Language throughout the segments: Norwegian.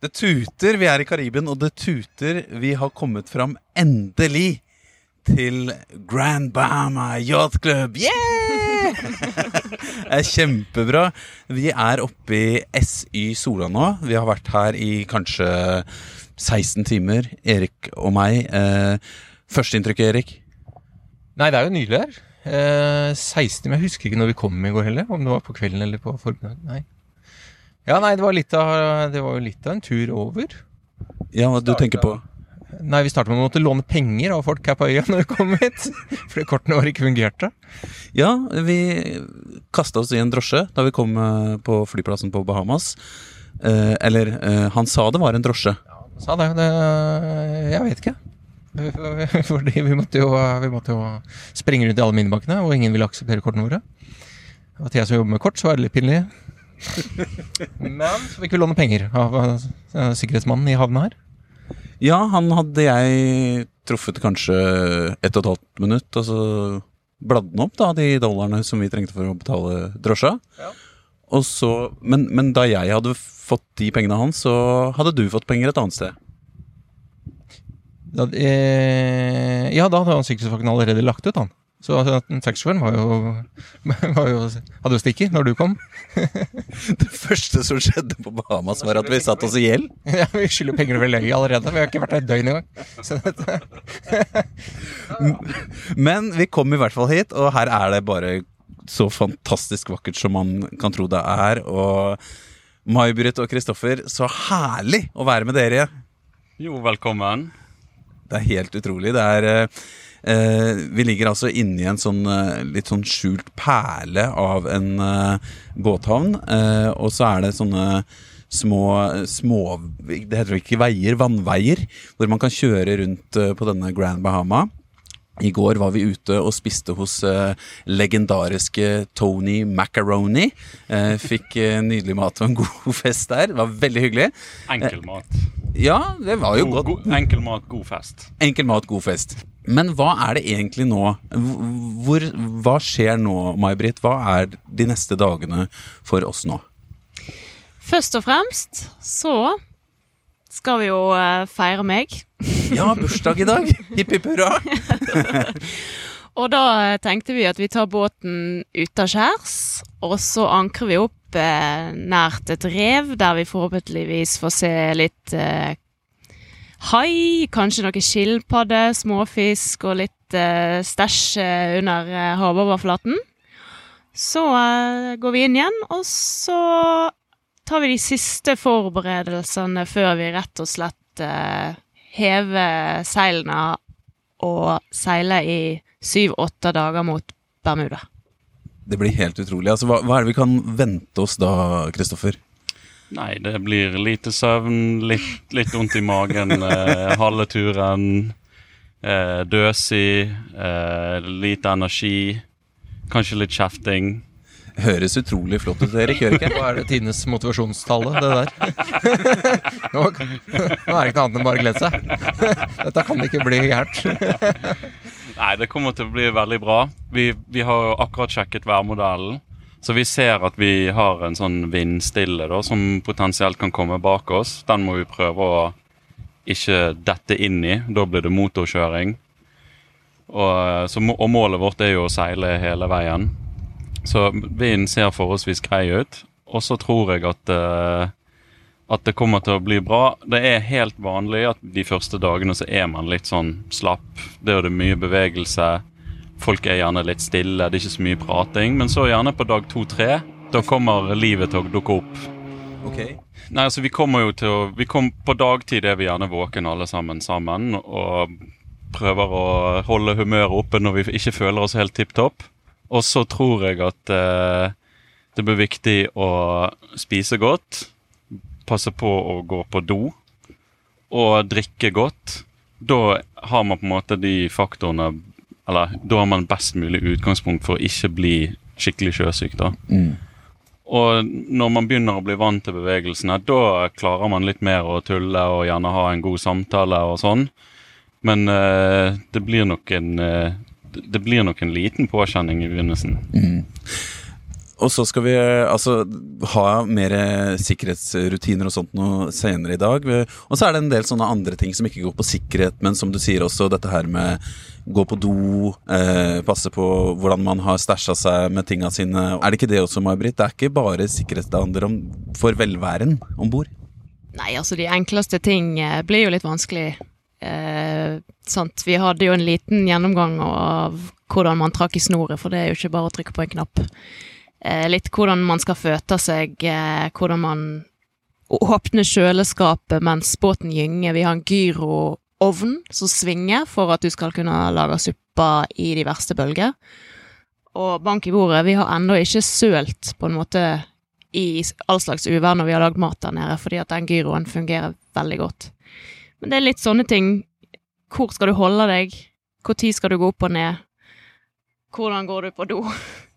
Det tuter, vi er i Karibien, og det tuter. Vi har kommet fram endelig til Grand Bahama Yacht Club. Yeah! det er kjempebra. Vi er oppe i SY Sola nå. Vi har vært her i kanskje 16 timer, Erik og meg. Eh, Førsteinntrykket, Erik? Nei, det er jo nydelig her. Eh, 16 Men jeg husker ikke når vi kom i går heller. Om det var på kvelden eller på formiddagen. Nei. Ja, nei, det var, litt av, det var jo litt av en tur over. Ja, hva du tenker på? Nei, vi starta med å måtte låne penger av folk her på øya når vi kom hit. Fordi kortene våre ikke fungerte. Ja, vi kasta oss i en drosje da vi kom eh, på flyplassen på Bahamas. Eh, eller, eh, han sa det var en drosje. Ja, han Sa det, det Jeg vet ikke. Fordi vi måtte, jo, vi måtte jo springe rundt i alle minibankene, og ingen ville akseptere kortene våre. Det var jeg som jobber med kort, så var det litt pinlig. Men så fikk vi låne penger av eh, sikkerhetsmannen i havna her. Ja, han hadde jeg truffet kanskje ett og et halvt minutt, og så bladde han opp da, de dollarene som vi trengte for å betale drosja. Ja. Og så, men, men da jeg hadde fått de pengene hans, så hadde du fått penger et annet sted. Da, eh, ja, da hadde han sikkerhetsvakten allerede lagt ut, han. Så altså, taxisjåføren var jo, var jo Hadde jo stikket når du kom. Det første som skjedde på Bahamas, var at vi satt oss i gjeld. Ja, vi skylder penger over løyet allerede. Vi har ikke vært der et døgn engang. Men vi kom i hvert fall hit, og her er det bare så fantastisk vakkert som man kan tro det er. Og May-Britt og Kristoffer, så herlig å være med dere. Jo, velkommen. Det er helt utrolig. Det er eh, Vi ligger altså inni en sånn eh, litt sånn skjult perle av en eh, båthavn. eh, og så er det sånne små, små Det heter vel ikke veier, vannveier, hvor man kan kjøre rundt eh, på denne Grand Bahama. I går var vi ute og spiste hos eh, legendariske Tony Macaroni. Eh, fikk eh, nydelig mat og en god fest der. Det var veldig hyggelig. Enkel mat. Ja, det var jo God, godt. god, enkel mat, god fest. Enkel mat, god fest. Men hva er det egentlig nå? Hvor, hva skjer nå, May-Britt? Hva er de neste dagene for oss nå? Først og fremst så skal vi jo eh, feire meg. Ja, bursdag i dag! Hipp hipp hurra! Og da eh, tenkte vi at vi tar båten utaskjærs, og så ankrer vi opp eh, nært et rev, der vi forhåpentligvis får se litt hai, kanskje noe skilpadde, småfisk og litt eh, stæsj eh, under eh, havoverflaten. Så eh, går vi inn igjen, og så tar vi de siste forberedelsene før vi rett og slett eh, hever seilene og seiler i syv-åtte dager mot Bermuda. Det blir helt utrolig. Altså, hva, hva er det vi kan vente oss da, Kristoffer? Nei, det blir lite søvn, litt, litt vondt i magen eh, halve turen. Eh, døsig, eh, lite energi. Kanskje litt kjefting. Høres utrolig flott ut, Erik. Gjør ikke? Hva er det Tines motivasjonstallet, det der? nå, nå er det ikke noe annet enn bare å glede seg. Dette kan ikke bli gærent. Nei, det kommer til å bli veldig bra. Vi, vi har akkurat sjekket værmodellen. Så vi ser at vi har en sånn vindstille da, som potensielt kan komme bak oss. Den må vi prøve å ikke dette inn i. Da blir det motorkjøring. Og, så, og målet vårt er jo å seile hele veien. Så vinden ser forholdsvis grei ut. Og så tror jeg at, uh, at det kommer til å bli bra. Det er helt vanlig at de første dagene så er man litt sånn slapp. Det er jo det mye bevegelse. Folk er gjerne litt stille, det er ikke så mye prating. Men så gjerne på dag to-tre. Da kommer livet til å dukke opp. Ok. Nei, altså vi kommer jo til å vi kom, På dagtid er vi gjerne våkne alle sammen sammen og prøver å holde humøret oppe når vi ikke føler oss helt tipp topp. Og så tror jeg at eh, det blir viktig å spise godt, passe på å gå på do og drikke godt. Da har man på en måte de faktorene Eller da har man best mulig utgangspunkt for å ikke bli skikkelig sjøsyk. da. Mm. Og når man begynner å bli vant til bevegelsene, da klarer man litt mer å tulle og gjerne ha en god samtale og sånn. Men uh, det blir nok en uh, det blir nok en liten påkjenning i begynnelsen. Og så skal vi eh, altså ha mer sikkerhetsrutiner og sånt noe senere i dag. Og så er det en del sånne andre ting som ikke går på sikkerhet, men som du sier også, dette her med gå på do, eh, passe på hvordan man har stæsja seg med tinga sine. Er det ikke det også, May-Britt? Det er ikke bare sikkerhet det handler om for velværen om bord? Nei, altså de enkleste ting eh, blir jo litt vanskelig. Eh, sant? Vi hadde jo en liten gjennomgang av hvordan man trakk i snoret, for det er jo ikke bare å trykke på en knapp. Eh, litt hvordan man skal føte seg, eh, hvordan man åpner kjøleskapet mens båten gynger. Vi har en gyroovn som svinger for at du skal kunne lage suppa i de verste bølger. Og bank i bordet, vi har ennå ikke sølt på en måte i all slags uvær når vi har lagd mat der nede, fordi at den gyroen fungerer veldig godt. Men det er litt sånne ting. Hvor skal du holde deg? Når skal du gå opp og ned? Hvordan går du på do?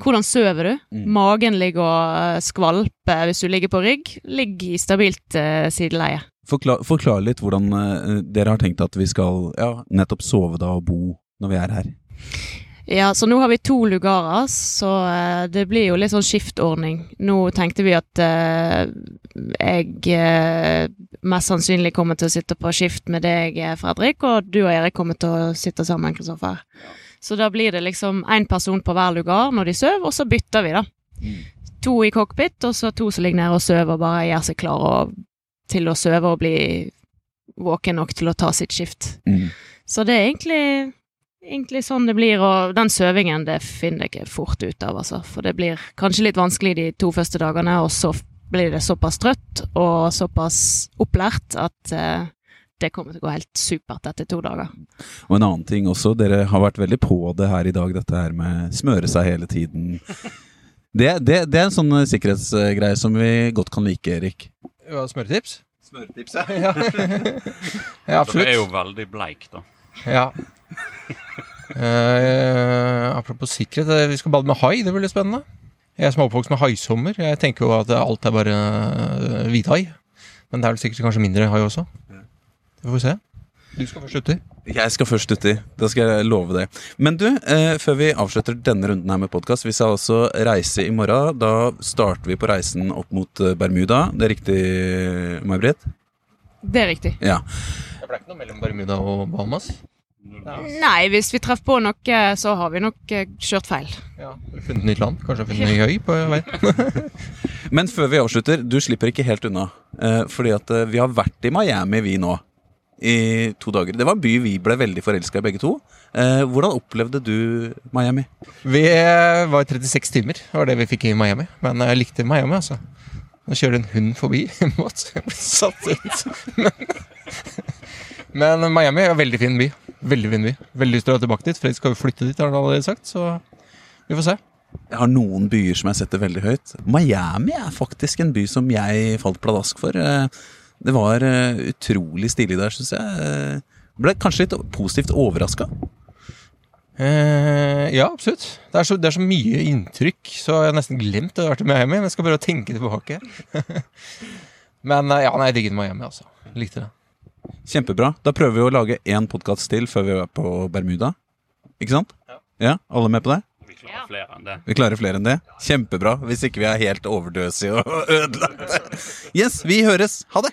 Hvordan sover du? Mm. Magen ligger og eh, skvalper hvis du ligger på rygg. Ligg i stabilt uh, sideleie. Forklar, forklar litt hvordan uh, dere har tenkt at vi skal ja, nettopp sove da og bo når vi er her. Ja, så nå har vi to lugarer, så uh, det blir jo litt sånn skiftordning. Nå tenkte vi at uh, jeg mest sannsynlig kommer til å sitte på skift med deg, Fredrik, og du og Erik kommer til å sitte sammen, Kristoffer. Så da blir det liksom én person på hver lugar når de sover, og så bytter vi, da. To i cockpit, og så to som ligger nede og sover og bare gjør seg klare til å sove og bli våken nok til å ta sitt skift. Mm. Så det er egentlig egentlig sånn det blir, og den søvingen det finner jeg ikke fort ut av, altså. For det blir kanskje litt vanskelig de to første dagene, og så blir det såpass trøtt og såpass opplært at eh, det kommer til å gå helt supert etter to dager. Og en annen ting også, dere har vært veldig på det her i dag, dette her med smøre seg hele tiden. Det, det, det er en sånn eh, sikkerhetsgreie som vi godt kan like, Erik. Ja, smøretips? Smøretips, ja. Ja, ja Det absolutt. er jo veldig bleik, da. Ja. Uh, apropos sikkerhet, eh, vi skal bade med hai. Det blir litt spennende. Jeg som er oppvokst med haisommer, jeg tenker jo at alt er bare hvithai. Men det er vel sikkert kanskje mindre hai også. Det får se. Du skal først uti. Jeg skal først uti. Da skal jeg love det. Men du, eh, før vi avslutter denne runden her med podkast, vi skal altså reise i morgen. Da starter vi på reisen opp mot eh, Bermuda. Det er riktig, May-Britt? Det er riktig. Ja. Det ble ikke noe mellom Bermuda og Bahamas? Nei, hvis vi treffer på noe, så har vi nok eh, kjørt feil. Ja. Funnet nytt land? Kanskje funnet ny høy på veien? Men før vi avslutter, du slipper ikke helt unna. Eh, fordi at eh, vi har vært i Miami, vi nå. I to dager. Det var en by vi ble veldig forelska i, begge to. Eh, hvordan opplevde du Miami? Vi var 36 timer, var det vi fikk i Miami. Men jeg likte Miami, altså. Nå kjører en hund forbi en båt, jeg ble satt ut. Men Miami er en veldig fin by. Veldig fin by. Veldig lyst til å dra tilbake dit. Fred skal jo flytte dit, har han allerede sagt, så vi får se. Jeg har noen byer som jeg setter veldig høyt. Miami er faktisk en by som jeg falt pladask for. Det var eh, utrolig stilig der, syns jeg. Eh, Ble kanskje litt positivt overraska. Eh, ja, absolutt. Det er, så, det er så mye inntrykk, så jeg har nesten glemt det jeg har vært i Miami. Men jeg skal prøve å tenke tilbake. men eh, ja, nei, jeg digget Miami, altså. Likte det. Kjempebra. Da prøver vi å lage én podkast til før vi er på Bermuda. Ikke sant? Ja, Alle med på det? Vi klarer flere enn det. Vi klarer flere enn det. Kjempebra. Hvis ikke vi er helt overdøsige og ødelagte. Yes, vi høres. Ha det!